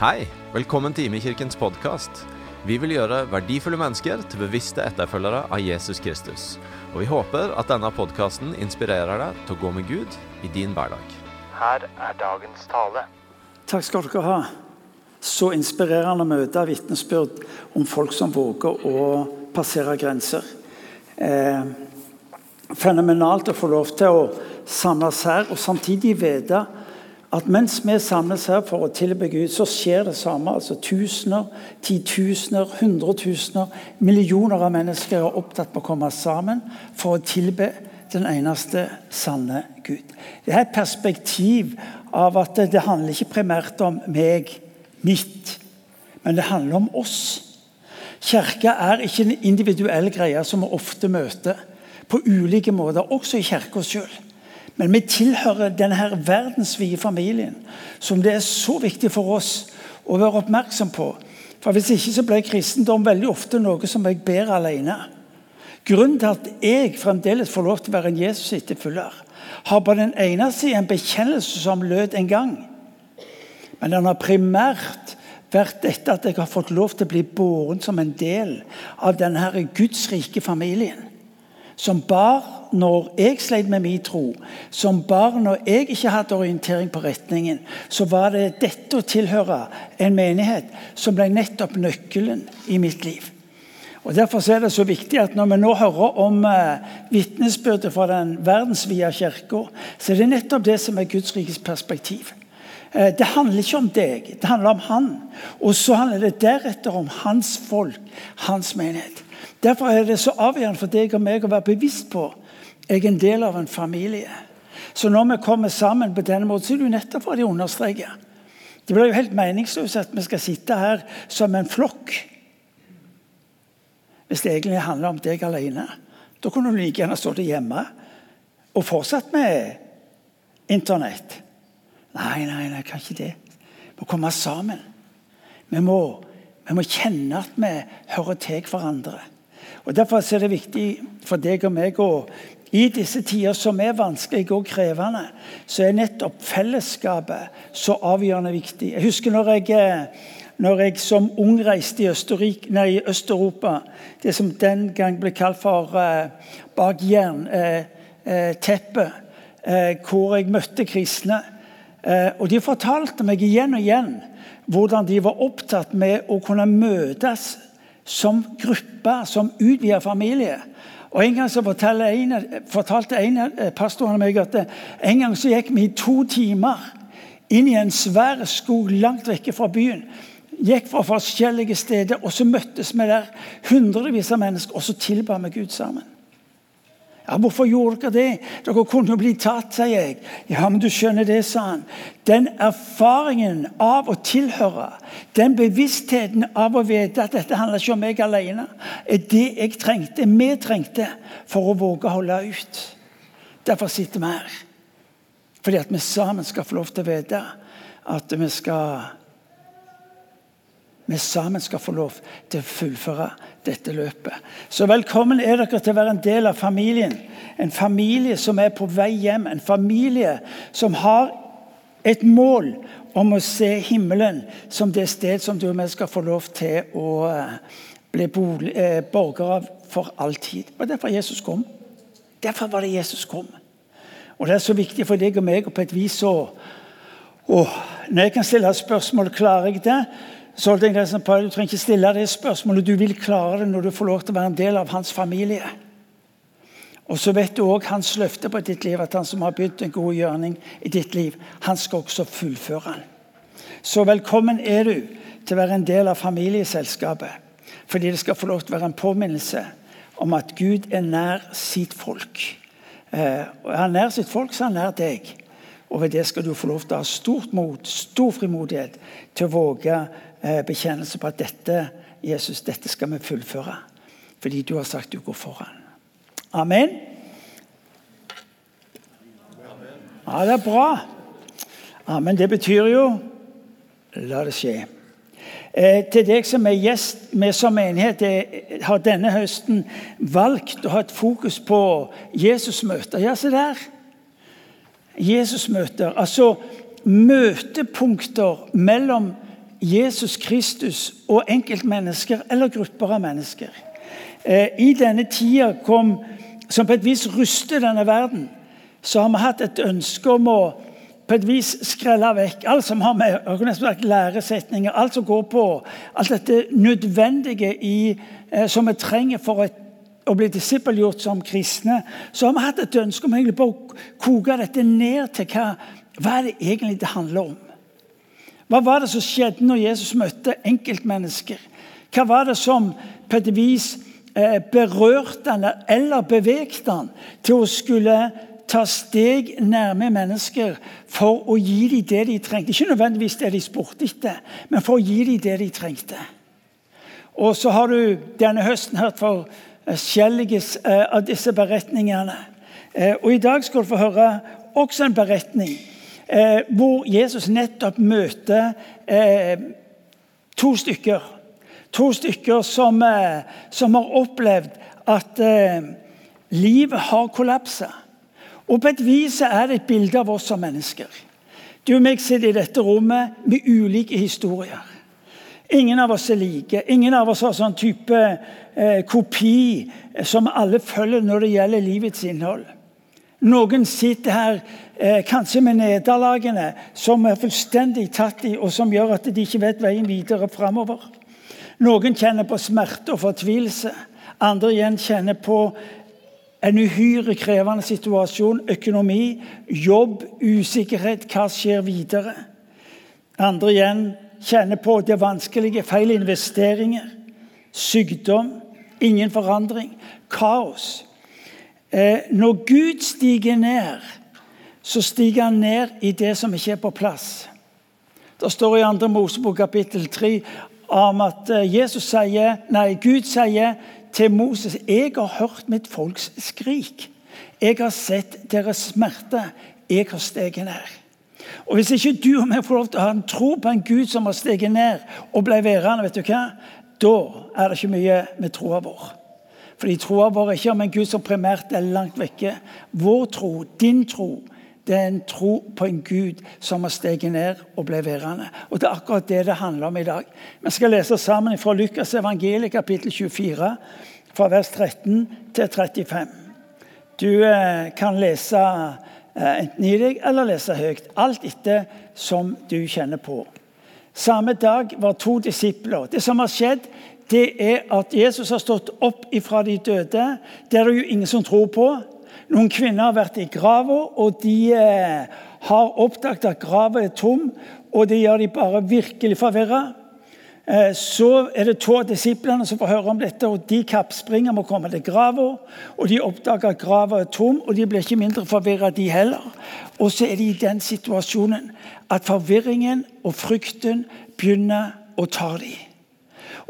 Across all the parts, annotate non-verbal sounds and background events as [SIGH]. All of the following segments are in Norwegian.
Hei, velkommen til Imekirkens podkast. Vi vil gjøre verdifulle mennesker til bevisste etterfølgere av Jesus Kristus. Og vi håper at denne podkasten inspirerer deg til å gå med Gud i din hverdag. Her er dagens tale. Takk skal dere ha. Så inspirerende å møte vitnesbyrd om folk som våger å passere grenser. Eh, fenomenalt å få lov til å samles her og samtidig vite at mens vi samles her for å tilbe Gud, så skjer det samme. altså Tusener, titusener, hundretusener, millioner av mennesker er opptatt med å komme sammen for å tilbe den eneste sanne Gud. Det er et perspektiv av at det handler ikke primært om meg, mitt, men det handler om oss. Kirka er ikke en individuell greie som vi ofte møter på ulike måter, også i kirka sjøl. Men vi tilhører denne verdensvide familien, som det er så viktig for oss å være oppmerksom på. For Hvis ikke så ble kristendom veldig ofte noe som jeg ber alene. Grunnen til at jeg fremdeles får lov til å være en Jesus-etterfølger, har på den ene siden en bekjennelse som lød en gang. Men den har primært vært dette at jeg har fått lov til å bli båren som en del av denne Guds rike familien. Som bar når jeg sleit med min tro, som bar når jeg ikke hadde orientering på retningen, så var det dette å tilhøre en menighet som ble nettopp nøkkelen i mitt liv. Og Derfor er det så viktig at når vi nå hører om eh, vitnesbyrdet fra den verdensvide kirka, så er det nettopp det som er Guds rikes perspektiv. Eh, det handler ikke om deg, det handler om Han. Og så handler det deretter om hans folk, hans menighet. Derfor er det så avgjørende for deg og meg å være bevisst på jeg er en del av en familie. Så når vi kommer sammen på denne måten, så er det jo nettopp for å understreke. Det blir jo helt meningsløst at vi skal sitte her som en flokk. Hvis det egentlig handler om deg alene. Da kunne du like gjerne stått hjemme og fortsatt med Internett. Nei, nei, nei, kan ikke det. Vi må komme sammen. Vi må, vi må kjenne at vi hører til hverandre. Og Derfor er det viktig for deg og meg å i disse tider som er vanskelige og krevende, så er nettopp fellesskapet så avgjørende viktig. Jeg husker når jeg, eh, når jeg som ung reiste i, nei, i Øst-Europa, det som den gang ble kalt for eh, bak jernteppet, eh, eh, hvor jeg møtte kristne. og De fortalte meg igjen og igjen hvordan de var opptatt med å kunne møtes som gruppe, som utvida familie. Og En gang så en, fortalte en av pastorene meg at en gang så gikk vi i to timer inn i en svær skog langt vekke fra byen. Gikk fra forskjellige steder, og så møttes vi der, hundrevis av mennesker, og så tilba vi Gud sammen. Ja, 'Hvorfor gjorde dere det?' 'Dere kunne jo bli tatt', sier jeg. 'Ja, men du skjønner det', sa han. Den erfaringen av å tilhøre, den bevisstheten av å vite at dette handler ikke om meg alene, er det jeg trengte, vi trengte, for å våge å holde ut. Derfor sitter vi her. Fordi at vi sammen skal få lov til å vite at vi skal vi sammen skal få lov til å fullføre dette løpet. Så velkommen er dere til å være en del av familien. En familie som er på vei hjem. En familie som har et mål om å se himmelen som det sted som du og jeg skal få lov til å eh, bli borger borgere av for alltid. Og Derfor Jesus kom. Derfor var det Jesus kom. Og Det er så viktig for deg og meg og på et vis å Når jeg kan stille spørsmål, klarer jeg det? Så holdt jeg det som Du trenger ikke stille det spørsmålet. Du vil klare det når du får lov til å være en del av hans familie. Og så vet du òg hans løfte på ditt liv, at han som har begynt en god gjerning i ditt liv, han skal også fullføre den. Så velkommen er du til å være en del av familieselskapet. Fordi det skal få lov til å være en påminnelse om at Gud er nær sitt folk. Eh, og er han nær sitt folk, så er han nær deg. Og ved det skal du få lov til å ha stort mot, stor frimodighet til å våge bekjennelse på at dette, Jesus, dette skal vi fullføre. Fordi du har sagt du går foran. Amen. Ja, det er bra. Amen. Det betyr jo La det skje. Eh, til deg som er gjest med som menighet, jeg har denne høsten valgt å ha et fokus på Jesusmøter. Ja, se der. Jesusmøter. Altså møtepunkter mellom Jesus Kristus og enkeltmennesker eller grupper av mennesker. Eh, I denne tida kom, som på et vis ruster denne verden, så har vi hatt et ønske om å på et vis skrelle vekk alt som har med læresetninger, alt som går på alt dette nødvendige i, eh, som vi trenger for et, å bli disippelgjort som kristne. Så har vi hatt et ønske om egentlig å koke dette ned til hva, hva er det egentlig det handler om. Hva var det som skjedde når Jesus møtte enkeltmennesker? Hva var det som på et vis eh, berørte han eller bevegde han til å skulle ta steg nærme mennesker for å gi dem det de trengte. Ikke nødvendigvis det de spurte etter, men for å gi dem det de trengte. Og så har du denne høsten hørt forskjellige eh, av disse beretningene. Eh, og I dag skal du få høre også en beretning eh, hvor Jesus nettopp møter to stykker. To stykker som, som har opplevd at livet har kollapsa. Og på et vis er det et bilde av oss som mennesker. Du og meg sitter i dette rommet med ulike historier. Ingen av oss er like. Ingen av oss har sånn type eh, kopi som alle følger når det gjelder livets innhold. Noen sitter her eh, kanskje med nederlagene som er fullstendig tatt i, og som gjør at de ikke vet veien videre framover. Noen kjenner på smerte og fortvilelse. Andre igjen kjenner på en uhyre krevende situasjon. Økonomi, jobb, usikkerhet. Hva skjer videre? Andre igjen kjenner på det vanskelige. Feil investeringer. Sykdom. Ingen forandring. Kaos. Eh, når Gud stiger ned, så stiger han ned i det som ikke er på plass. Det står i 2. Mosebok kapittel 3 om at eh, Jesus sier, nei, Gud sier til Moses jeg har hørt mitt folks skrik. Jeg har sett deres smerte. Jeg har steget ned. Og Hvis ikke du og jeg får lov til å ha en tro på en Gud som har steget ned og ble værende, vet du hva? da er det ikke mye med troa vår. Fordi troa vår er ikke om en Gud som primært er langt vekke. Vår tro, din tro, det er en tro på en Gud som har steget ned og ble værende. Og Det er akkurat det det handler om i dag. Vi skal lese sammen fra Lukas evangeliet kapittel 24, fra vers 13 til 35. Du eh, kan lese eh, enten i deg eller lese høyt, alt etter som du kjenner på. Samme dag var to disipler. Det som har skjedd, det er at Jesus har stått opp ifra de døde. Det er det jo ingen som tror på. Noen kvinner har vært i grava, og de eh, har oppdaget at grava er tom. Og det gjør de bare virkelig forvirra. Eh, så er det to av disiplene som får høre om dette, og de kappspringer med å komme til grava. Og de oppdager at grava er tom, og de blir ikke mindre forvirra, de heller. Og så er de i den situasjonen at forvirringen og frykten begynner å ta dem.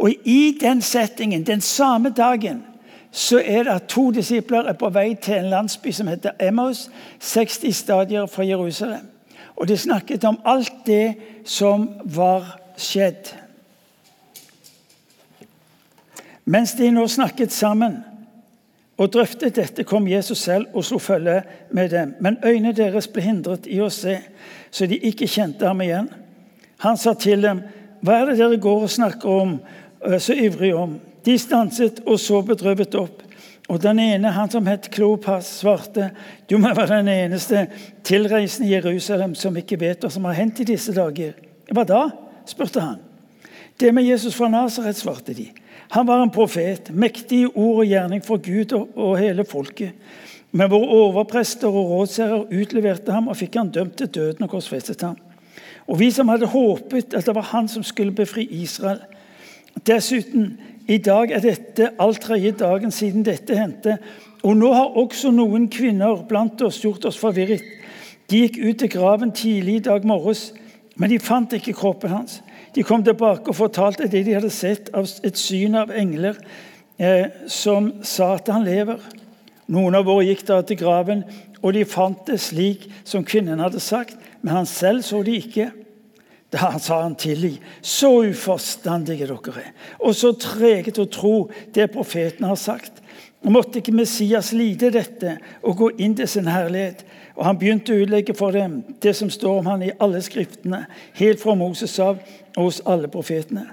Og i den settingen, den samme dagen, så er det at to disipler er på vei til en landsby som heter Emmaus, 60 stadier fra Jerusalem. Og de snakket om alt det som var skjedd. Mens de nå snakket sammen og drøftet dette, kom Jesus selv og slo følge med dem. Men øynene deres ble hindret i å se, så de ikke kjente ham igjen. Han sa til dem, 'Hva er det dere går og snakker om så ivrig om?' De stanset og så bedrøvet opp. Og Den ene, han som het Klopas, svarte, 'Du må være den eneste tilreisende i Jerusalem som ikke vet hva som har hendt i disse dager.' 'Hva da?' spurte han. 'Det med Jesus fra Nasaret', svarte de. Han var en profet, mektig i ord og gjerning for Gud og, hele folket. Men våre overprester og rådsherrer utleverte ham og fikk han dømt til døden og korsfestet ham. Og vi som hadde håpet at det var han som skulle befri Israel. Dessuten, i dag er dette all tredje dagen siden dette hendte. Og nå har også noen kvinner blant oss gjort oss forvirret. De gikk ut til graven tidlig i dag morges, men de fant ikke kroppen hans. De kom tilbake og fortalte det de hadde sett av et syn av engler eh, som sa at han lever. Noen av våre gikk da til graven, og de fant det slik som kvinnen hadde sagt, men han selv så de ikke. Da sa han tidlig så uforstandige dere er, og så trege til å tro det profeten har sagt. Måtte ikke Messias lide dette og gå inn til sin herlighet? Og Han begynte å utlegge for dem det som står om han i alle skriftene, helt fra Moses av og hos alle profetene.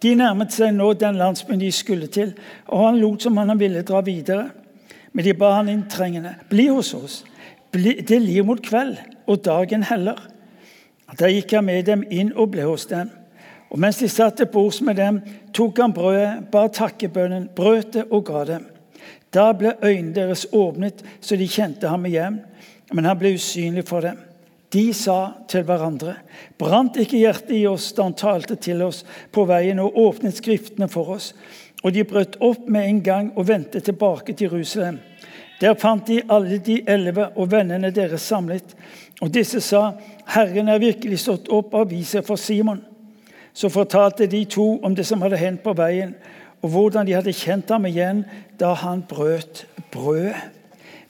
De nærmet seg nå den landsbyen de skulle til, og han lot som han ville dra videre. Men de ba han inntrengende, bli hos oss. Det lir mot kveld, og dagen heller. Da gikk han med dem inn og ble hos dem. Og mens de satt til bords med dem, tok han brødet, bar takkebønnen, brøt det og ga dem. Da ble øynene deres åpnet, så de kjente ham igjen, men han ble usynlig for dem. De sa til hverandre, brant ikke hjertet i oss da han talte til oss på veien og åpnet Skriftene for oss? Og de brøt opp med en gang og vendte tilbake til Jerusalem. Der fant de alle de elleve og vennene deres samlet. Og disse sa, Herren er virkelig stått opp av viset for Simon. Så fortalte de to om det som hadde hendt på veien, og hvordan de hadde kjent ham igjen da han brøt brødet.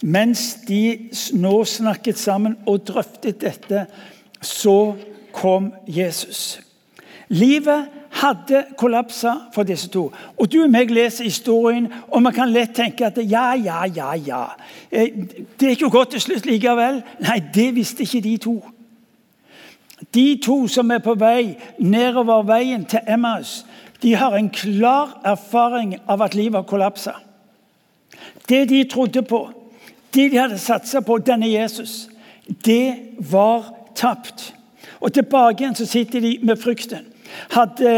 Mens de nå snakket sammen og drøftet dette, så kom Jesus. Livet hadde kollapsa for disse to. Og Du og meg leser historien, og man kan lett tenke at ja, ja, ja, ja. Eh, det er ikke godt til slutt likevel. Nei, det visste ikke de to. De to som er på vei nedover veien til Emmaus, de har en klar erfaring av at livet har kollapsa. Det de trodde på, det de hadde satsa på, denne Jesus, det var tapt. Og tilbake igjen så sitter de med frykten. Hadde,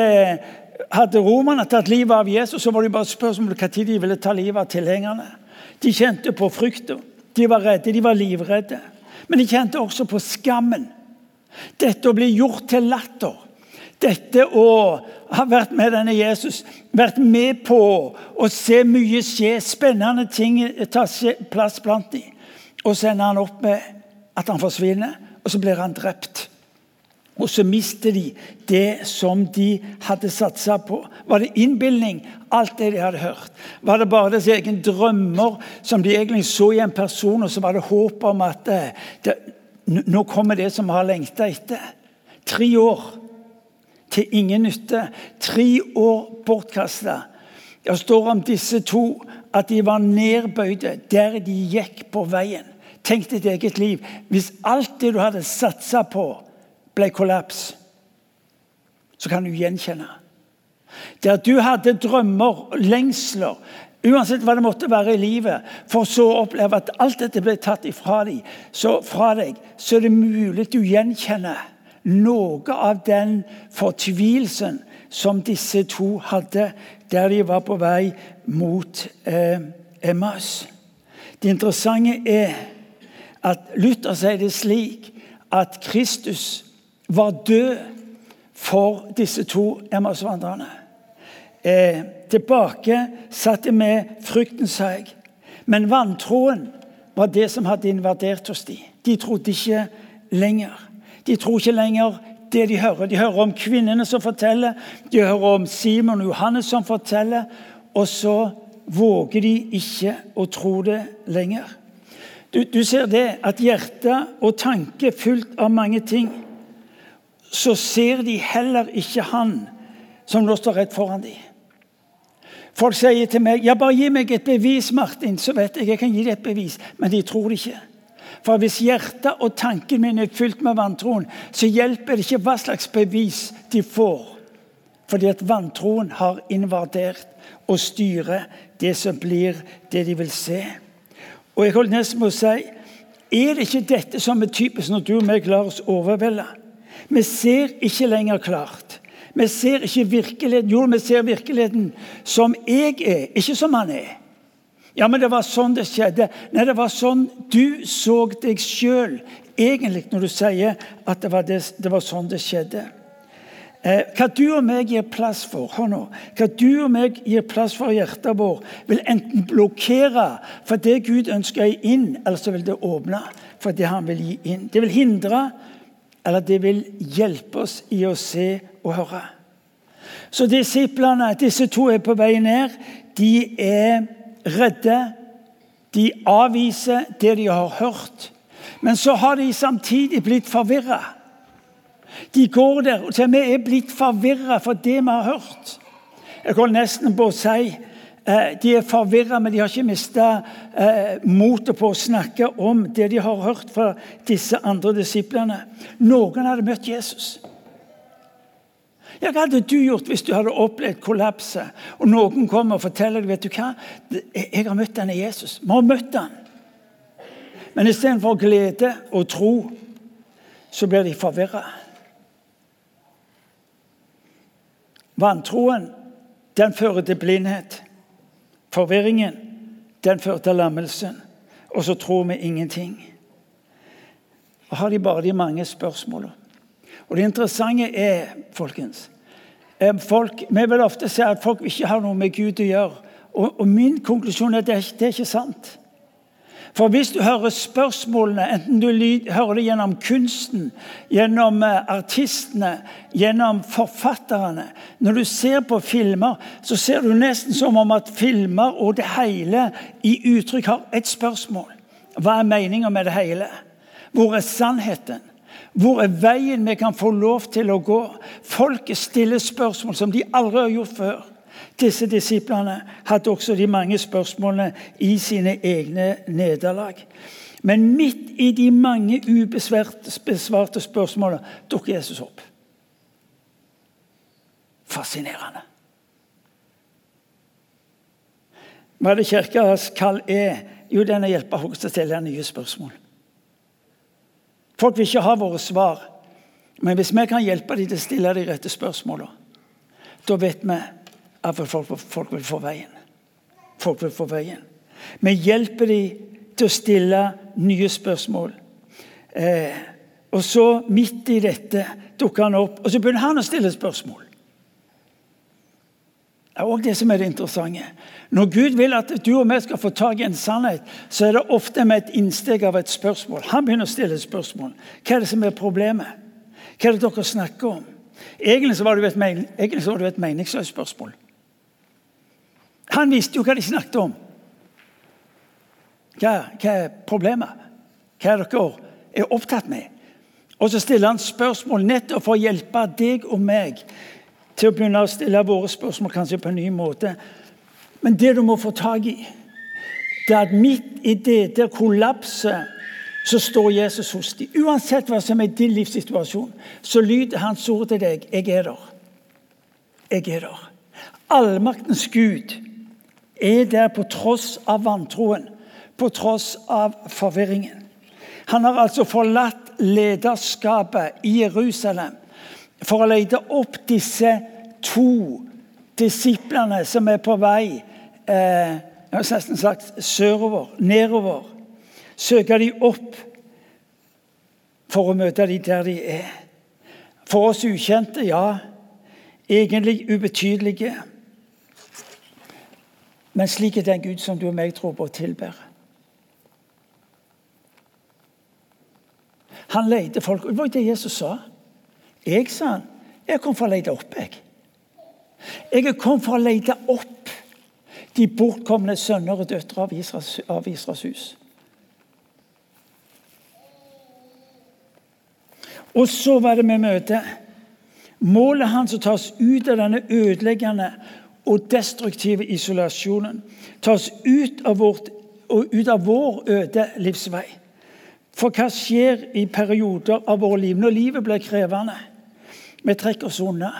hadde romerne tatt livet av Jesus, så var det bare spørsmål når de ville ta livet av tilhengerne. De kjente på frykta. De var redde, de var livredde. Men de kjente også på skammen. Dette å bli gjort til latter. Dette å ha vært med denne Jesus, vært med på å se mye skje, spennende ting ta plass blant dem. Og så ender han opp med at han forsvinner, og så blir han drept. Og så mister de det som de hadde satsa på. Var det innbilning, alt det de hadde hørt? Var det bare deres egen drømmer som de egentlig så i en person, og var det håp om at det, det, nå kommer det som vi har lengta etter. Tre år til ingen nytte. Tre år bortkasta. Det står om disse to at de var nedbøyde der de gikk på veien. Tenk ditt eget liv. Hvis alt det du hadde satsa på, ble kollaps, så kan du gjenkjenne. Der du hadde drømmer, lengsler, Uansett hva det måtte være i livet, for så å oppleve at alt dette ble tatt ifra deg, så, fra deg, så er det mulig du gjenkjenner noe av den fortvilelsen som disse to hadde der de var på vei mot eh, Emmaus. Det interessante er at Luther sier det slik at Kristus var død for disse to Emmaus-vandrerne. Eh, tilbake satte med frykten seg. Men vantroen var det som hadde invadert hos dem. De trodde ikke lenger. De tror ikke lenger det de hører. De hører om kvinnene som forteller, de hører om Simon og Johannes som forteller, og så våger de ikke å tro det lenger. Du, du ser det at hjerte og tanke fullt av mange ting. Så ser de heller ikke han som nå står rett foran dem. Folk sier til meg ja, bare gi meg et bevis, Martin, så vet jeg jeg kan gi deg et bevis. Men de tror det ikke. For hvis hjertet og tanken min er fylt med vantroen, så hjelper det ikke hva slags bevis de får. Fordi at vantroen har invadert og styrer det som blir det de vil se. Og jeg holder nesten på å si er det ikke dette som er typisk når du og meg lar oss overvelde? Vi ser ikke lenger klart. Vi ser ikke virkeligheten. Jo, vi ser virkeligheten som jeg er, ikke som han er. Ja, men det var sånn det skjedde. Nei, det var sånn du så deg sjøl egentlig når du sier at det var, det, det var sånn det skjedde. Eh, hva du og meg gir plass for, hør hva du og meg gir plass for i hjertet vår, vil enten blokkere for det Gud ønsker inn, eller så vil det åpne for det han vil gi inn. Det vil hindre, eller det vil hjelpe oss i å se og høre. Så disiplene, disse to er på vei ned. De er redde. De avviser det de har hørt. Men så har de samtidig blitt forvirra. De går der og til er blitt forvirra for det vi har hørt. Jeg går nesten på å si de er forvirra, men de har ikke mista eh, motet på å snakke om det de har hørt fra disse andre disiplene. Noen hadde møtt Jesus. Hva hadde du gjort hvis du hadde opplevd kollapset, og noen kommer og forteller deg vet du hva? Jeg har møtt denne Jesus. Vi har møtt han. Men istedenfor glede og tro, så blir de forvirra. Vantroen, den fører til blindhet. Forvirringen, den førte lammelsen. Og så tror vi ingenting. Og har de bare de mange spørsmålene. Og Det interessante er, folkens folk, Vi vil ofte si at folk ikke har noe med Gud å gjøre. Og, og min konklusjon er at det, det er ikke sant. For hvis du hører spørsmålene, enten du hører det gjennom kunsten, gjennom eh, artistene, gjennom forfatterne Når du ser på filmer, så ser du nesten som om at filmer og det hele i uttrykk har et spørsmål. Hva er meninga med det hele? Hvor er sannheten? Hvor er veien vi kan få lov til å gå? Folket stiller spørsmål som de aldri har gjort før. Disse disiplene hadde også de mange spørsmålene i sine egne nederlag. Men midt i de mange ubesvarte spørsmålene dukker Jesus opp. Fascinerende. Hva er det Kirkas kall er? Jo, den er hjelpe folk til å stille nye spørsmål. Folk vil ikke ha våre svar. Men hvis vi kan hjelpe dem til å stille de rette spørsmålene, da vet vi at folk, folk vil få veien. Folk vil få veien. Vi hjelper dem til å stille nye spørsmål. Eh, og så, midt i dette, dukker han opp, og så begynner han å stille spørsmål. Det er òg det som er det interessante. Når Gud vil at du og vi skal få tak i en sannhet, så er det ofte med et innsteg av et spørsmål. Han begynner å stille spørsmål. Hva er det som er problemet? Hva er det dere snakker om? Egentlig så var det et, men et meningsløst spørsmål. Han visste jo hva de snakket om. Hva, hva er problemet? Hva er dere er opptatt med? Og så stiller han spørsmål nettopp for å hjelpe deg og meg til å begynne å stille våre spørsmål kanskje på en ny måte. Men det du må få tak i, det er at midt i det der kollapset så står Jesus hos dem. Uansett hva som er din livssituasjon, så lyder hans ord til deg 'Jeg er der'. Jeg er der. Allmaktens Gud er der på tross av vantroen, på tross av forvirringen. Han har altså forlatt lederskapet i Jerusalem for å lete opp disse to disiplene som er på vei eh, nesten sagt sørover, nedover. Søke de opp for å møte de der de er. For oss ukjente, ja. Egentlig ubetydelige. Men slik er den Gud som du og meg tror på og tilber. Han leter folk. Det var det Jesus sa. Jeg, sa han, jeg kom for å lete opp, jeg. Jeg er kommet for å lete opp de bortkomne sønner og døtre av Israels, av Israels hus. Og så var det med møtet. Målet hans å ta oss ut av denne ødeleggende og destruktive isolasjonen. Ta oss ut av, vårt, ut av vår øde livsvei. For hva skjer i perioder av våre liv når livet blir krevende? Vi trekker oss unna.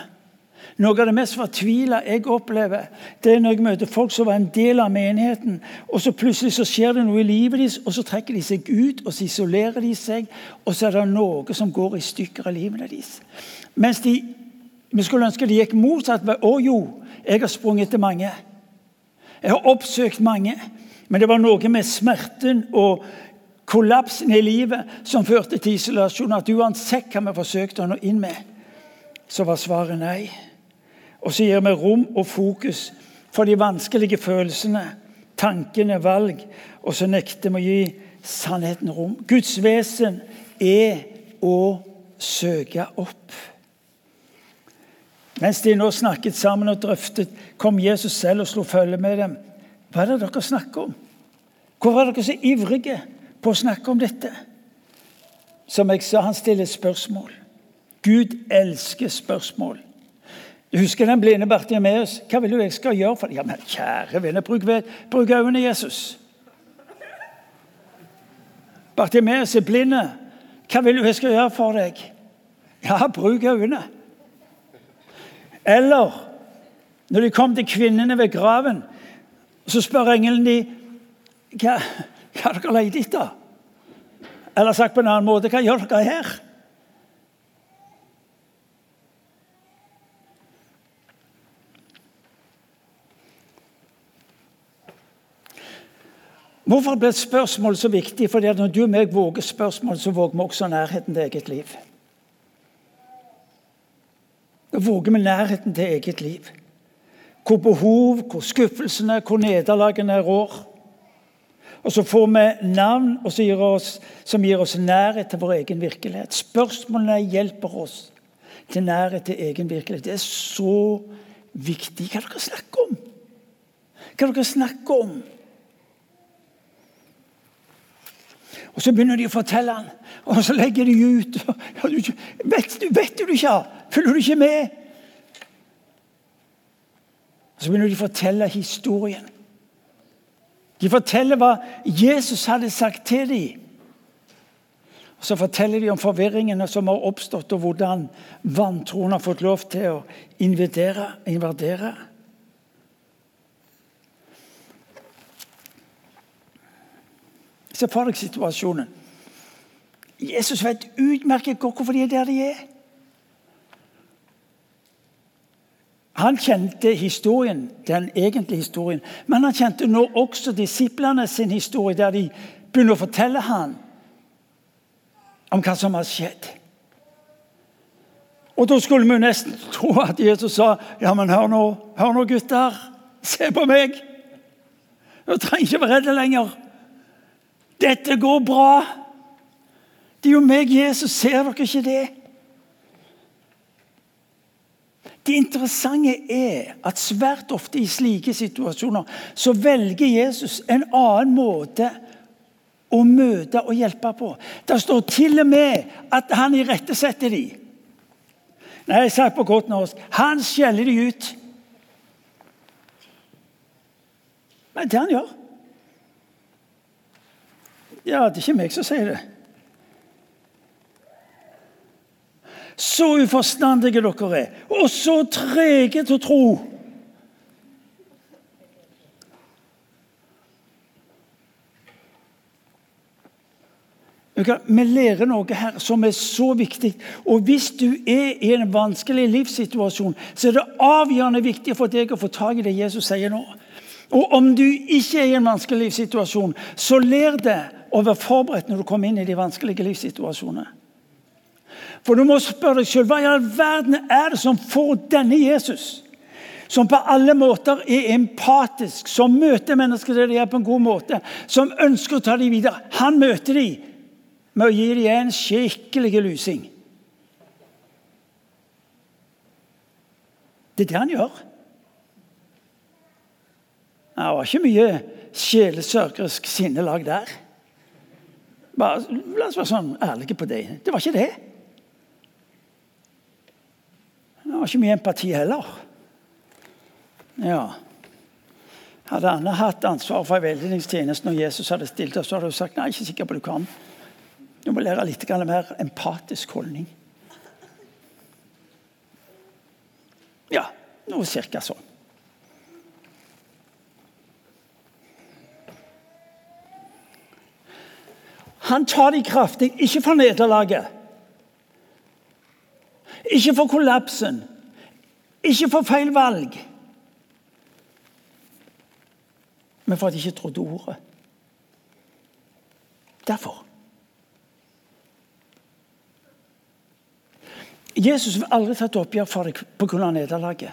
Noe av det mest fortvila jeg opplever, det er når jeg møter folk som var en del av menigheten, og så plutselig så skjer det noe i livet deres, og så trekker de seg ut, og så isolerer de seg, og så er det noe som går i stykker av livet deres. Mens de, vi skulle ønske de gikk motsatt. Å jo, jeg har sprunget etter mange. Jeg har oppsøkt mange. Men det var noe med smerten og kollapsen i livet som førte til isolasjon. At uansett hva vi forsøkte å nå inn med, så var svaret nei. Og så gir vi rom og fokus for de vanskelige følelsene, tankene, valg. Og så nekter vi å gi sannheten rom. Guds vesen er å søke opp. Mens de nå snakket sammen og drøftet, kom Jesus selv og slo følge med dem. Hva er det dere snakker om? Hvor er dere så ivrige på å snakke om dette? Som jeg sa, han stiller spørsmål. Gud elsker spørsmål. Du husker den blinde Bartimeus? Hva vil du jeg skal gjøre for deg? Ja, men kjære vene, bruk, bruk øynene, Jesus. Bartimeus er blinde. Hva vil du jeg skal gjøre for deg? Ja, bruk øynene. Eller når de kom til kvinnene ved graven, så spør engelen de hva, hva dere leter etter. Eller sagt på en annen måte hva gjør dere her? Hvorfor ble spørsmål så viktig? Fordi når du og meg våger spørsmål, så våger vi også nærheten til eget liv. Da våger vi nærheten til eget liv. Hvor behov, hvor skuffelsene, hvor nederlagene rår. Og så får vi navn gir, oss, som gir oss nærhet til vår egen virkelighet. Spørsmålene hjelper oss til nærhet til egen virkelighet. Det er så viktig. Hva dere snakker om? Hva dere snakker om? Og Så begynner de å fortelle han, og så legger de ut. [LAUGHS] Ja, du, vet, vet du ikke? Følger du ikke med? Så begynner de å fortelle historien. De forteller hva Jesus hadde sagt til dem. Og Så forteller de om forvirringene som har oppstått, og hvordan vantroen har fått lov til å invadere. invadere. Se for deg situasjonen. Jesus vet utmerket godt hvorfor de er der de er. Han kjente historien, den egentlige historien, men han kjente nå også disiplene sin historie, der de begynner å fortelle ham om hva som har skjedd. Og Da skulle vi nesten tro at Jesus sa ja, men hør nå, hør nå gutter. Se på meg. Du trenger ikke være redde lenger. Dette går bra. Det er jo meg, Jesus. Ser dere ikke det? Det interessante er at svært ofte i slike situasjoner så velger Jesus en annen måte å møte og hjelpe på. Det står til og med at han irettesetter dem. Nei, jeg sa på godt norsk han skjeller de ut. Men det han gjør. Ja, det er ikke meg som sier det. Så uforstandige dere er, og så trege til å tro. Vi lærer noe her som er så viktig. Og Hvis du er i en vanskelig livssituasjon, så er det avgjørende viktig for deg å få tak i det Jesus sier nå. Og om du ikke er i en vanskelig livssituasjon, så lær det å være forberedt når du kommer inn i de vanskelige livssituasjonene. For du må spørre deg selv, hva i all verden er det som får denne Jesus, som på alle måter er empatisk, som møter mennesker der de er på en god måte, som ønsker å ta dem videre Han møter dem med å gi dem en skikkelig lusing. Det er det han gjør. Det var ikke mye sjelesørgerisk sinnelag der. Bare, la oss være sånn ærlige på det. Det var ikke det. Det var ikke mye empati heller. Ja. Hadde Anne hatt ansvar for veiledningstjenesten når Jesus hadde stilt oss, så hadde hun sagt nei, ikke sikker på du kan. Du må lære litt mer empatisk holdning. Ja, noe cirka sånn. Han tar de kraftig, ikke for nederlaget. Ikke for kollapsen. Ikke for feil valg. Men for at de ikke trodde ordet. Derfor. Jesus vil aldri ta et oppgjør for deg pga. nederlaget.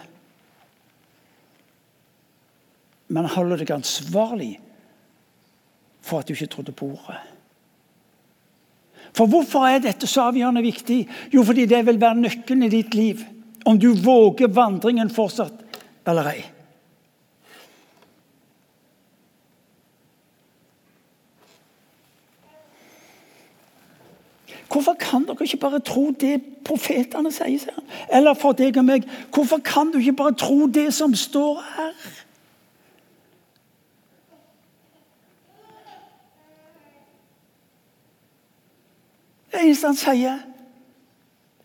Men han holder deg ansvarlig for at du ikke trodde på ordet. For hvorfor er dette så avgjørende viktig? Jo, fordi det vil være nøkkelen i ditt liv. Om du våger vandringen fortsatt eller ei. Hvorfor kan dere ikke bare tro det profetene sier? Eller for deg og meg, hvorfor kan du ikke bare tro det som står her? Det eneste han sier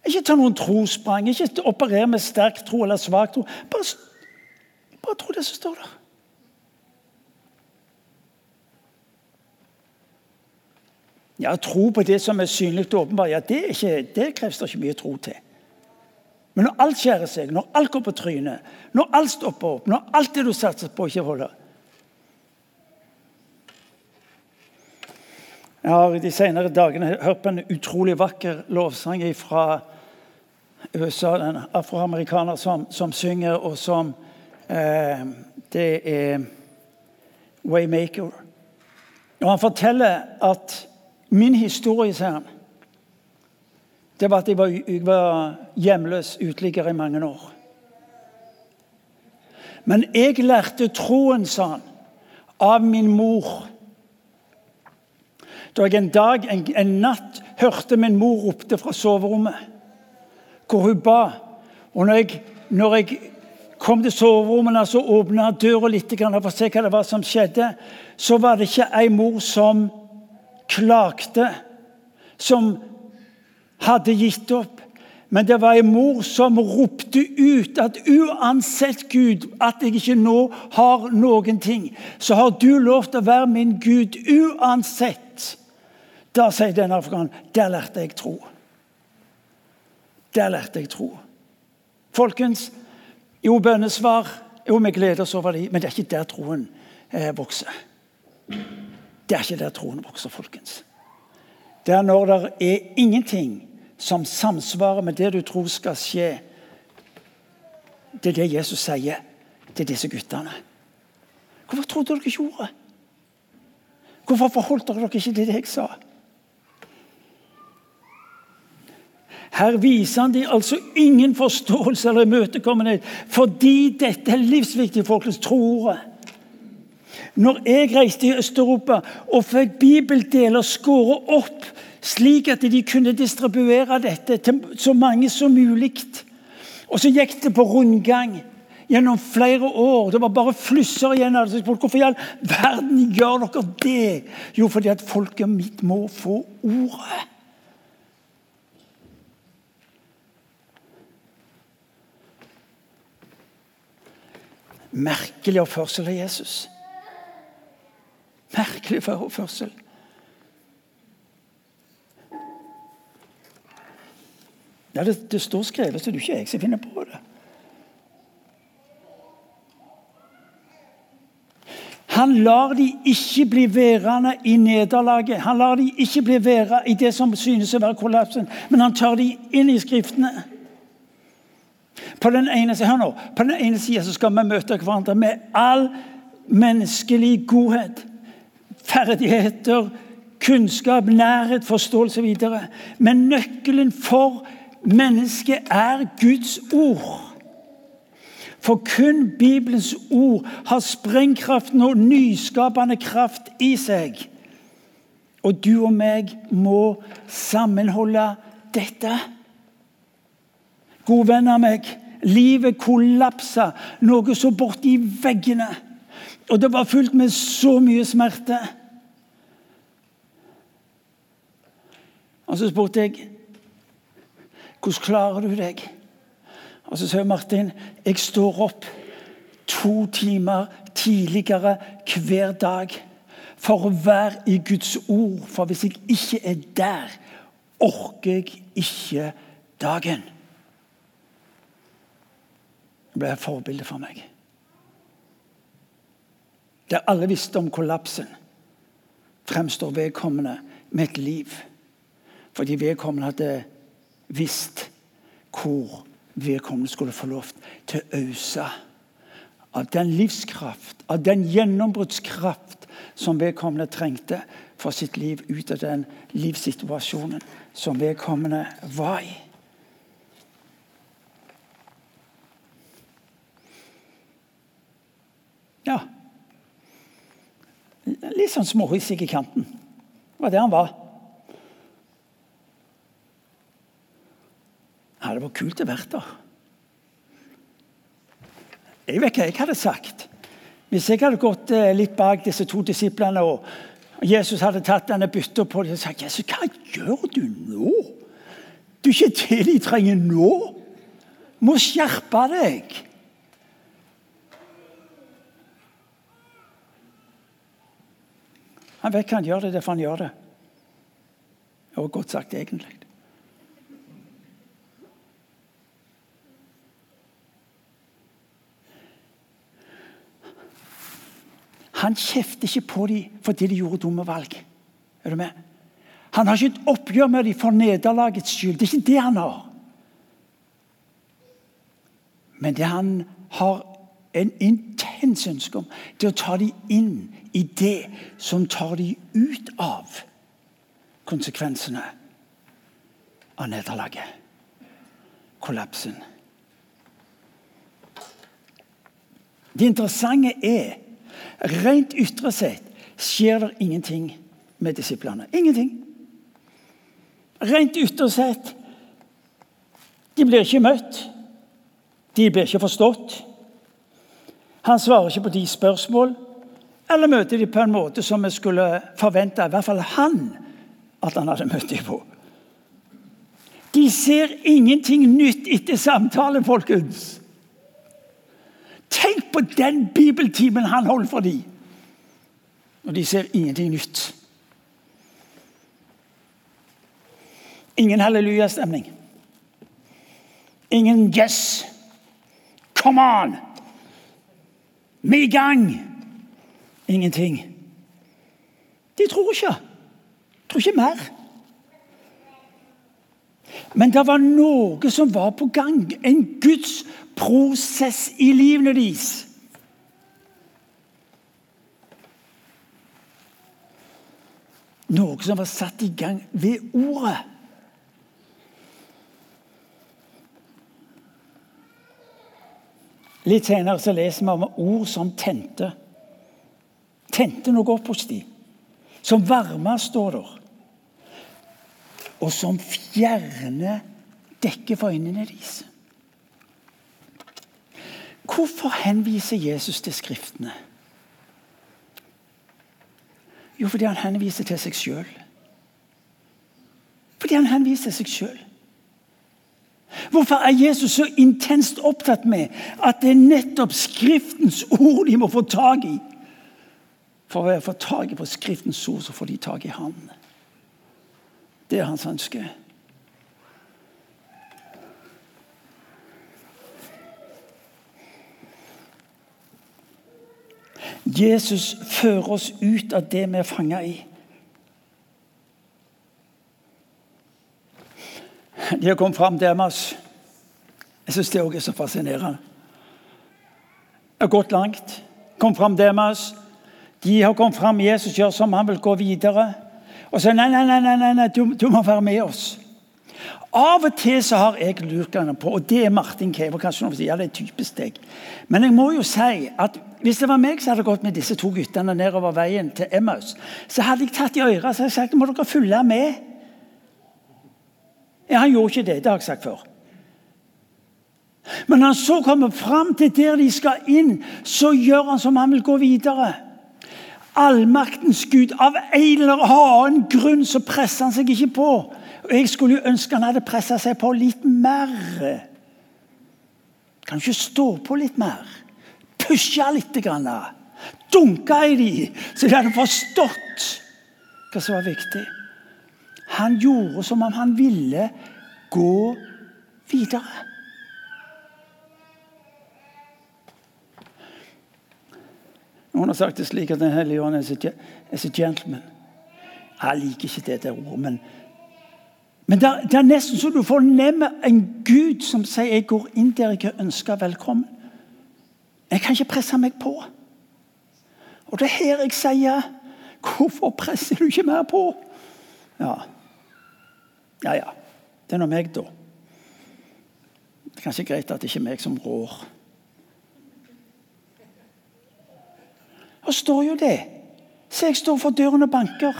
Ikke ta noen trosprang, ikke operere med sterk tro eller svak tro. Bare, bare tro det som står der. Ja, Tro på det som er synlig og åpenbart, ja, det, det kreves det ikke mye tro til. Men når alt skjærer seg, når alt går på trynet, når alt stopper opp, når alt det du satser på, ikke holder Jeg har de senere dagene hørt på en utrolig vakker lovsang fra USA. En afroamerikaner som, som, synger, og som eh, Det er Waymaker. Og han forteller at Min historie, sier han, det var at jeg var, jeg var hjemløs uteligger i mange år. Men jeg lærte troen, sa han, av min mor. Da jeg en dag, en, en natt, hørte min mor ropte fra soverommet, hvor hun ba. Og når jeg, når jeg kom til soverommet, så åpna døra litt for å se hva det var som skjedde, så var det ikke ei mor som klagde, som hadde gitt opp. Men det var en mor som ropte ut at uansett Gud, at jeg ikke nå har noen ting, så har du lov til å være min Gud uansett. Da sier denne afghanen der lærte jeg tro. Der lærte jeg tro. Folkens, jo, bønnesvar Jo, vi gleder oss over dem, men det er ikke der troen eh, vokser. Det er ikke der troen vokser, folkens. Det er når det er ingenting som samsvarer med det du tror skal skje. Det er det Jesus sier til disse guttene. Hvorfor trodde dere ikke ordet? Hvorfor forholdt dere dere ikke til det jeg sa? Her viser han de altså ingen forståelse eller imøtekommenhet fordi dette er livsviktig folkens tro ordet. Når jeg reiste i Øst-Europa og fikk bibeldeler skåret opp slik at de kunne distribuere dette til så mange som mulig. Og så gikk det på rundgang gjennom flere år. Det var bare flusser igjen. Hvorfor i all verden gjør dere det? Jo, fordi at folket mitt må få ordet. Merkelig oppførsel av Jesus. Merkelig oppførsel. Ja, det, det, står skrevet, så det er ikke jeg som finner på det. Han lar de ikke bli værende i nederlaget. Han lar de ikke bli værende i det som synes å være kollapsen, men han tar de inn i Skriftene. På den ene, hør nå, på den ene sida skal vi møte hverandre med all menneskelig godhet ferdigheter, kunnskap, nærhet, forståelse videre. Men nøkkelen for mennesket er Guds ord. For kun Bibelens ord har sprengkraften og nyskapende kraft i seg. Og du og meg må sammenholde dette. Gode venner av meg, livet kollapsa noe så borti veggene. Og det var fullt med så mye smerte. Og så spurte jeg hvordan klarer du deg? Og så sier Martin jeg står opp to timer tidligere hver dag for å være i Guds ord. For hvis jeg ikke er der, orker jeg ikke dagen. Ble et forbilde for meg. Der alle visste om kollapsen, fremstår vedkommende med et liv. Fordi vedkommende hadde visst hvor vedkommende skulle få lov til å øse av den livskraft, av den gjennombruddskraft som vedkommende trengte for sitt liv ut av den livssituasjonen som vedkommende var i. Ja, Litt sånn småhissig i kanten. Det var det han var. kult å være der. Jeg vet hva jeg hadde sagt. Hvis jeg hadde gått eh, litt bak disse to disiplene og Jesus hadde tatt denne bytta på dem og sagt Jesus, hva gjør du nå? Du er ikke det de trenger nå. Du må skjerpe deg. Han vet hva han gjør det, er derfor han gjør det. Var godt sagt, egentlig. Han kjefter ikke på dem fordi de gjorde dumme valg. Er du med? Han har ikke et oppgjør med dem for nederlagets skyld. Det er ikke det han har. Men det han har en intens ønske om, det å ta dem inn i det som tar dem ut av konsekvensene av nederlaget. Kollapsen. Det interessante er Rent ytre sett skjer det ingenting med disiplene. Ingenting. Rent ytre sett De blir ikke møtt. De blir ikke forstått. Han svarer ikke på de spørsmål, eller møter de på en måte som vi skulle forvente, i hvert fall han, at han hadde møtt dem på. De ser ingenting nytt etter samtale, folkens. Tenk på den bibeltimen han holdt for dem! Og de ser ingenting nytt. Ingen hallelujastemning. Ingen yes. Come on! Vi er i gang! Ingenting. De tror ikke. De tror ikke mer. Men det var noe som var på gang. En Guds prosess i livene deres. Noe som var satt i gang ved ordet. Litt senere så leser vi om ord som tente. Tente noe opp hos dem. Som varme, står der. Og som fjerner dekket for øynene deres. Hvorfor henviser Jesus til Skriftene? Jo, fordi han henviser til seg sjøl. Fordi han henviser seg sjøl. Hvorfor er Jesus så intenst opptatt med at det er nettopp Skriftens ord de må få tak i? For å få tak på Skriftens ord, så får de tak i Han. Det er hans ønske. Jesus fører oss ut av det vi er fanga i. De har kommet fram til Emmas. Jeg syns det òg er så fascinerende. De har gått langt, kommet fram til Emmas. De har kommet fram, Jesus gjør som han vil gå videre. Og så nei, nei, nei, nei, nei du, du må være med oss. Av og til så har jeg lurt på, og det er Martin Kever. kanskje noen sier, ja, det er typisk deg. Men jeg må jo si at hvis det var meg som hadde gått med disse to guttene nedover veien til Emmaus, så hadde jeg tatt i øret og sagt må dere følge med. Ja, Han gjorde ikke det. Det har jeg sagt før. Men når han så kommer fram til der de skal inn, så gjør han som han vil gå videre. Allmaktens Gud. Av en eller annen grunn så presser han seg ikke på. Og Jeg skulle jo ønske han hadde pressa seg på litt mer. Kan ikke stå på litt mer? Pushe litt. Grann. Dunke i de, så de hadde forstått hva som var viktig. Han gjorde som om han ville gå videre. Noen har sagt det slik at Den hellige ånd er så gentleman. Jeg liker ikke det der ordet, men men det, det, er nesten så du fornemmer en Gud som sier 'jeg går inn der jeg er ønska velkommen'. Jeg kan ikke presse meg på. Og det er her jeg sier 'Hvorfor presser du ikke mer på?' Ja, ja. ja. Det er nå meg, da. Det er kanskje greit at det ikke er meg som rår. Og står jo det. Se, jeg står for døren og banker.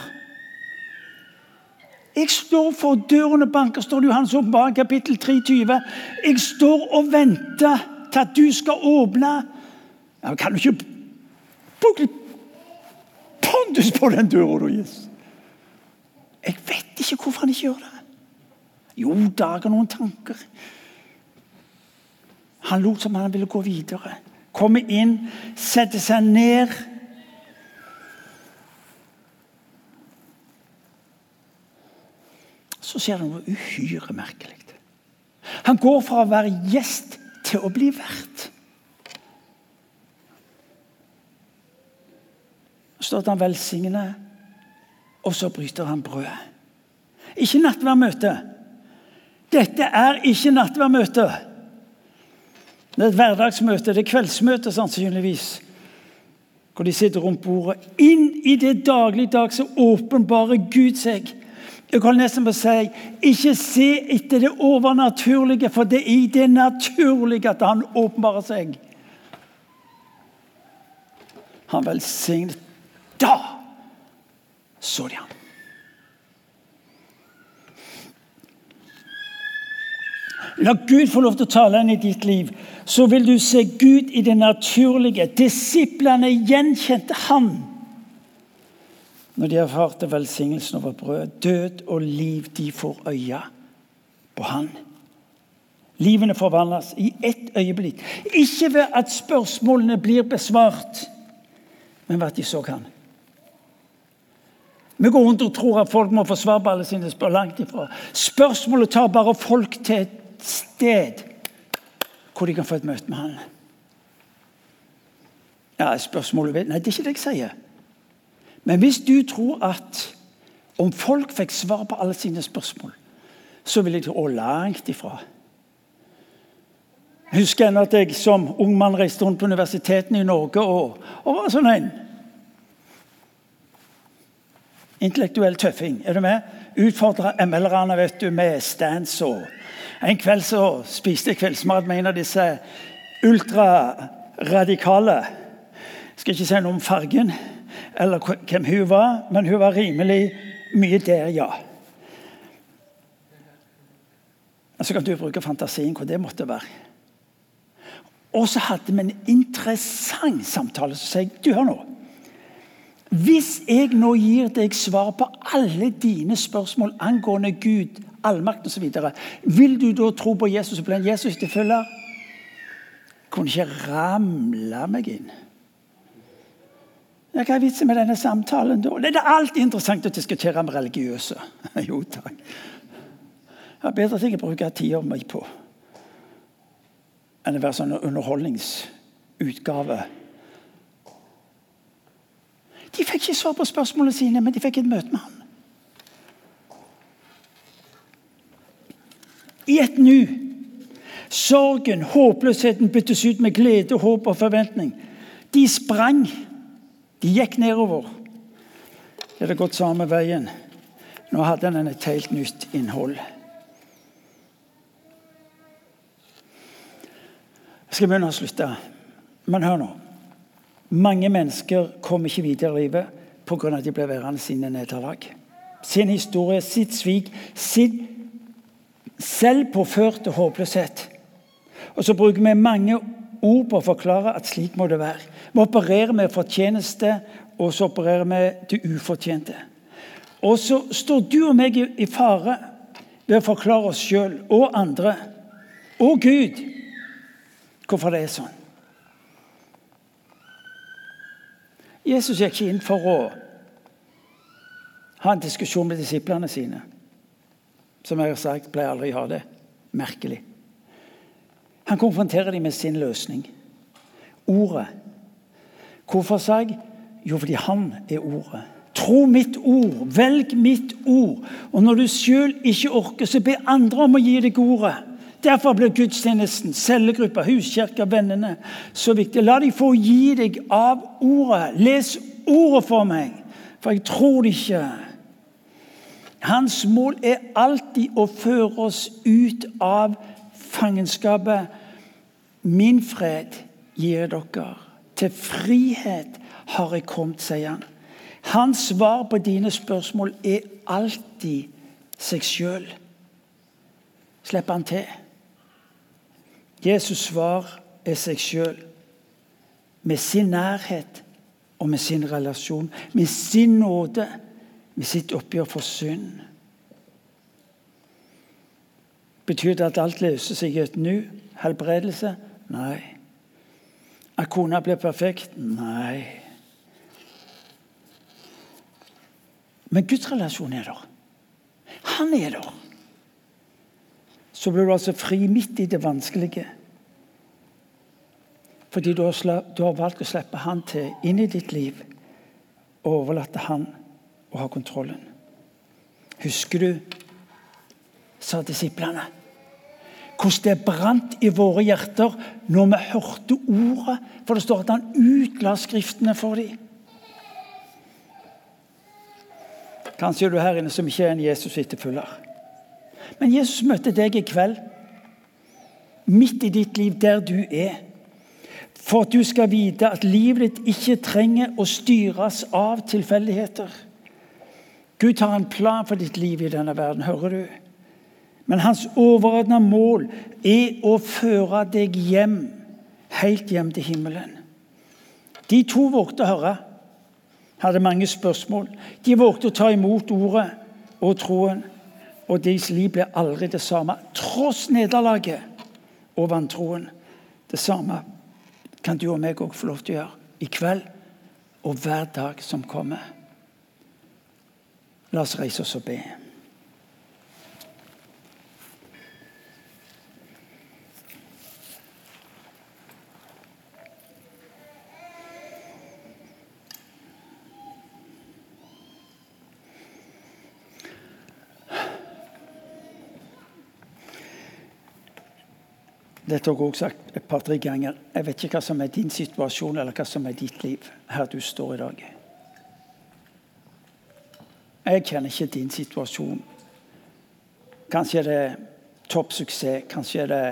Jeg står for døren og banker, står det i Johannes åpenbaring kapittel 23. Jeg står og venter til at du skal åpne. Ja, kan du ikke bruke litt pondus på den døra, da, Jesus? Jeg vet ikke hvorfor han ikke gjør det. Jo, Dag har noen tanker. Han lot som han ville gå videre. Komme inn, sette seg ned. Så skjer det noe uhyre merkelig. Han går fra å være gjest til å bli vert. Så står han velsigner, og så bryter han brødet. Ikke nattverdmøte. Dette er ikke nattverdmøte. Det er et hverdagsmøte, det er kveldsmøte sannsynligvis. Hvor de sitter rundt bordet. Inn i det dagligdag som åpenbarer Gud seg. Jeg kan nesten bare si ikke se etter det overnaturlige, for det er i det naturlige at han åpenbarer seg. Han velsignet. Da så de han. La Gud få lov til å tale inn i ditt liv, så vil du se Gud i det naturlige. Disiplene gjenkjente Han når de erfarte velsignelsen over brød. Død og liv, de får øye på Han. Livene forvandles i ett øyeblikk. Ikke ved at spørsmålene blir besvart, men ved at de så Han. Vi går rundt og tror at folk må få svar på alle sine spørsmål. langt ifra. Spørsmålet tar bare folk til et sted hvor de kan få et møte med Han. Ja, spørsmålet Nei, det er ikke det jeg sier. Men hvis du tror at om folk fikk svar på alle sine spørsmål, så ville de gå langt ifra. Jeg husker ennå at jeg som ung mann reiste rundt på universitetene i Norge og, og var sånn en intellektuell tøffing. Er du med? Utfordra ML-erne med stands. og En kveld så spiste jeg kveldsmat med en av disse ultraradikale. Skal ikke si noe om fargen eller hvem hun var, men hun var rimelig mye der, ja. Så kan du bruke fantasien hvor det måtte være. Og så hadde vi en interessant samtale. Så sier jeg du hør nå. Hvis jeg nå gir deg svar på alle dine spørsmål angående Gud, allmakt osv., vil du da tro på Jesus og bli en Jesus etterfølger? Kunne ikke ramle meg inn. Hva er vitsen med denne samtalen da? Det er alltid interessant å diskutere med religiøse. [LAUGHS] jo takk. Jeg har bedre ting å bruke tida mi på enn å være sånn underholdningsutgave de fikk ikke svar på spørsmålene sine, men de fikk et møte med ham. I et nu. Sorgen, håpløsheten byttes ut med glede, håp og forventning. De sprang. De gikk nedover. Det hadde gått samme veien. Nå hadde den et helt nytt innhold. Jeg skal begynne å slutte. Men hør nå. Mange mennesker kommer ikke videre i livet pga. at de ble værende sine nederlag. Sin historie, sitt svik, sin selvpåførte håpløshet. Og så bruker vi mange ord på å forklare at slik må det være. Vi opererer med fortjeneste, og så opererer vi det ufortjente. Og så står du og meg i fare ved å forklare oss sjøl og andre og Gud hvorfor det er sånn. Jesus gikk ikke inn for å ha en diskusjon med disiplene sine. Som jeg har sagt, pleier aldri å ha det. Merkelig. Han konfronterer dem med sin løsning. Ordet. Hvorfor sa jeg? Jo, fordi han er ordet. Tro mitt ord, velg mitt ord. Og når du sjøl ikke orker, så be andre om å gi deg ordet. Derfor blir gudstjenesten, cellegruppa, huskirka, vennene så viktig. La de få gi deg av ordet. Les ordet for meg, for jeg tror det ikke. Hans mål er alltid å føre oss ut av fangenskapet. Min fred gir dere. Til frihet har jeg kommet, sier han. Hans svar på dine spørsmål er alltid seg sjøl. Slipper han til. Jesus svar er seg sjøl. Med sin nærhet og med sin relasjon. Med sin nåde. Med sitt oppgjør for synd. Betyr det at alt løser seg i et nu? Helbredelse? Nei. At kona blir perfekt? Nei. Men Guds relasjon er der. Han er der. Så blir du altså fri midt i det vanskelige. Fordi du har, valgt å slippe han til inn i ditt liv og overlate han å ha kontrollen. Husker du, sa disiplene, hvordan det brant i våre hjerter når vi hørte ordet? For det står at han utla Skriftene for dem. Kanskje er du her inne som ikke er en Jesus-etterfølger. Men Jesus møtte deg i kveld, midt i ditt liv, der du er. For at du skal vite at livet ditt ikke trenger å styres av tilfeldigheter. Gud har en plan for ditt liv i denne verden, hører du? Men hans overordna mål er å føre deg hjem, helt hjem til himmelen. De to vågte å høre hadde mange spørsmål. De vågte å ta imot ordet og troen, og deres liv ble aldri det samme. Tross nederlaget og vantroen. Det samme kan du og meg òg få lov til å gjøre i kveld og hver dag som kommer. La oss reise oss og be. Dette har jeg også sagt et par-tre ganger. Jeg vet ikke hva som er din situasjon eller hva som er ditt liv her du står i dag. Jeg kjenner ikke din situasjon. Kanskje er det toppsuksess, kanskje er det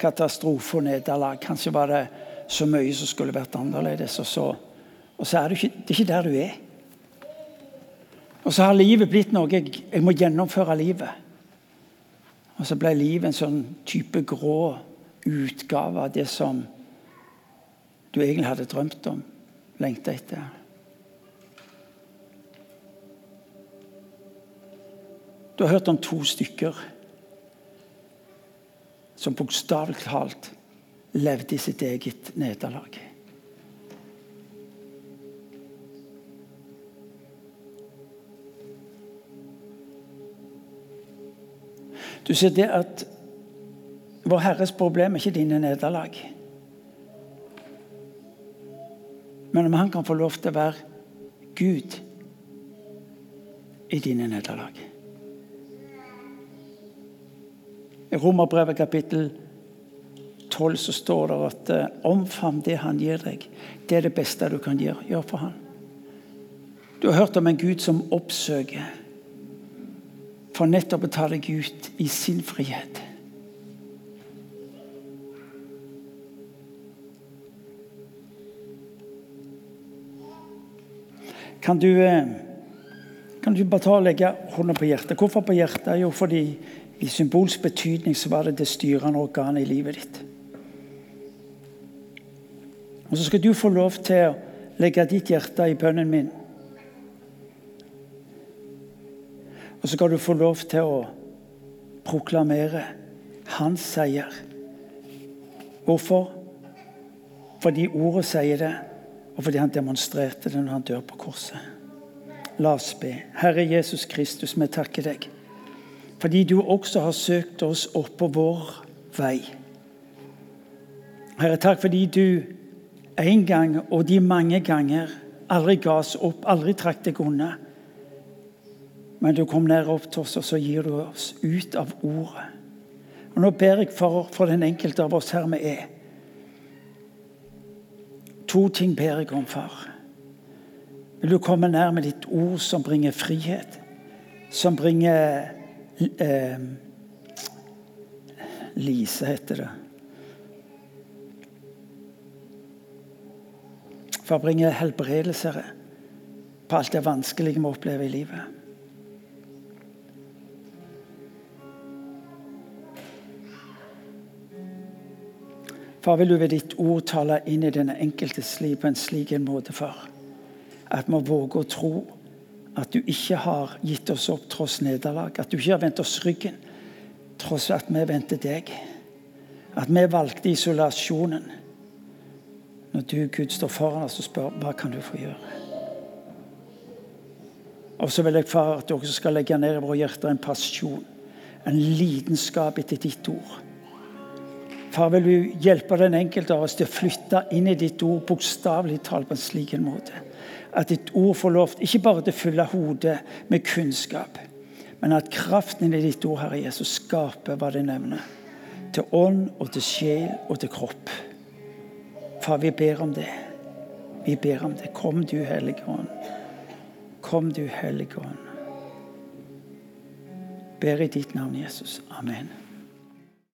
katastrofe og nederlag. Kanskje var det så mye som skulle vært annerledes. Og så, og så er det, ikke, det er ikke der du er. Og så har livet blitt noe jeg, jeg må gjennomføre livet. Og så ble livet en sånn type grå utgave av det som du egentlig hadde drømt om, lengta etter. Du har hørt om to stykker som bokstavelig talt levde i sitt eget nederlag. Du ser det at Vår Herres problem er ikke dine nederlag. Men om han kan få lov til å være Gud i dine nederlag. Romerbrevet kapittel 12 så står det at eh, omfavn det han gir deg. Det er det beste du kan gjøre, gjøre for han. Du har hørt om en Gud som oppsøker for nettopp å ta deg ut i sin frihet. Kan du, eh, kan du bare ta og legge hånda på hjertet? Hvorfor på hjertet? Jo, fordi i symbolsk betydning så var det det styrende organet i livet ditt. Og Så skal du få lov til å legge ditt hjerte i bønnen min. Og så skal du få lov til å proklamere hans seier. Hvorfor? Fordi ordet sier det, og fordi han demonstrerte det når han dør på korset. La oss be. Herre Jesus Kristus, vi takker deg fordi du også har søkt oss opp på vår vei. Herre, takk fordi du en gang og de mange ganger aldri ga oss opp, aldri trakk deg unna. Men du kom nær opp til oss, og så gir du oss ut av ordet. Og Nå ber jeg for, for den enkelte av oss her vi er. To ting ber jeg om, far. Vil du komme nær med ditt ord som bringer frihet, som bringer eh, Lise heter det. For å bringe helbredelser på alt det vanskelige vi opplever i livet. Far, vil du ved ditt ord tale inn i den enkeltes liv på en slik en måte, far, at vi våger å tro at du ikke har gitt oss opp tross nederlag, at du ikke har vendt oss ryggen tross at vi vendte deg. At vi valgte isolasjonen. Når du, Gud, står foran oss og spør hva kan du få gjøre. Og så vil jeg, far, at du også skal legge ned i våre hjerter en pasjon, en lidenskap etter ditt ord. Far, vil du hjelpe den enkelte av oss til å flytte inn i ditt ord bokstavelig talt på en slik en måte. At ditt ord får lov ikke bare til å fylle hodet med kunnskap, men at kraften i ditt ord, Herre Jesus, skaper hva det nevner. Til ånd og til sjel og til kropp. Far, vi ber om det. Vi ber om det. Kom, du Hellige Ånd. Kom, du Hellige Ånd. Ber i ditt navn, Jesus. Amen.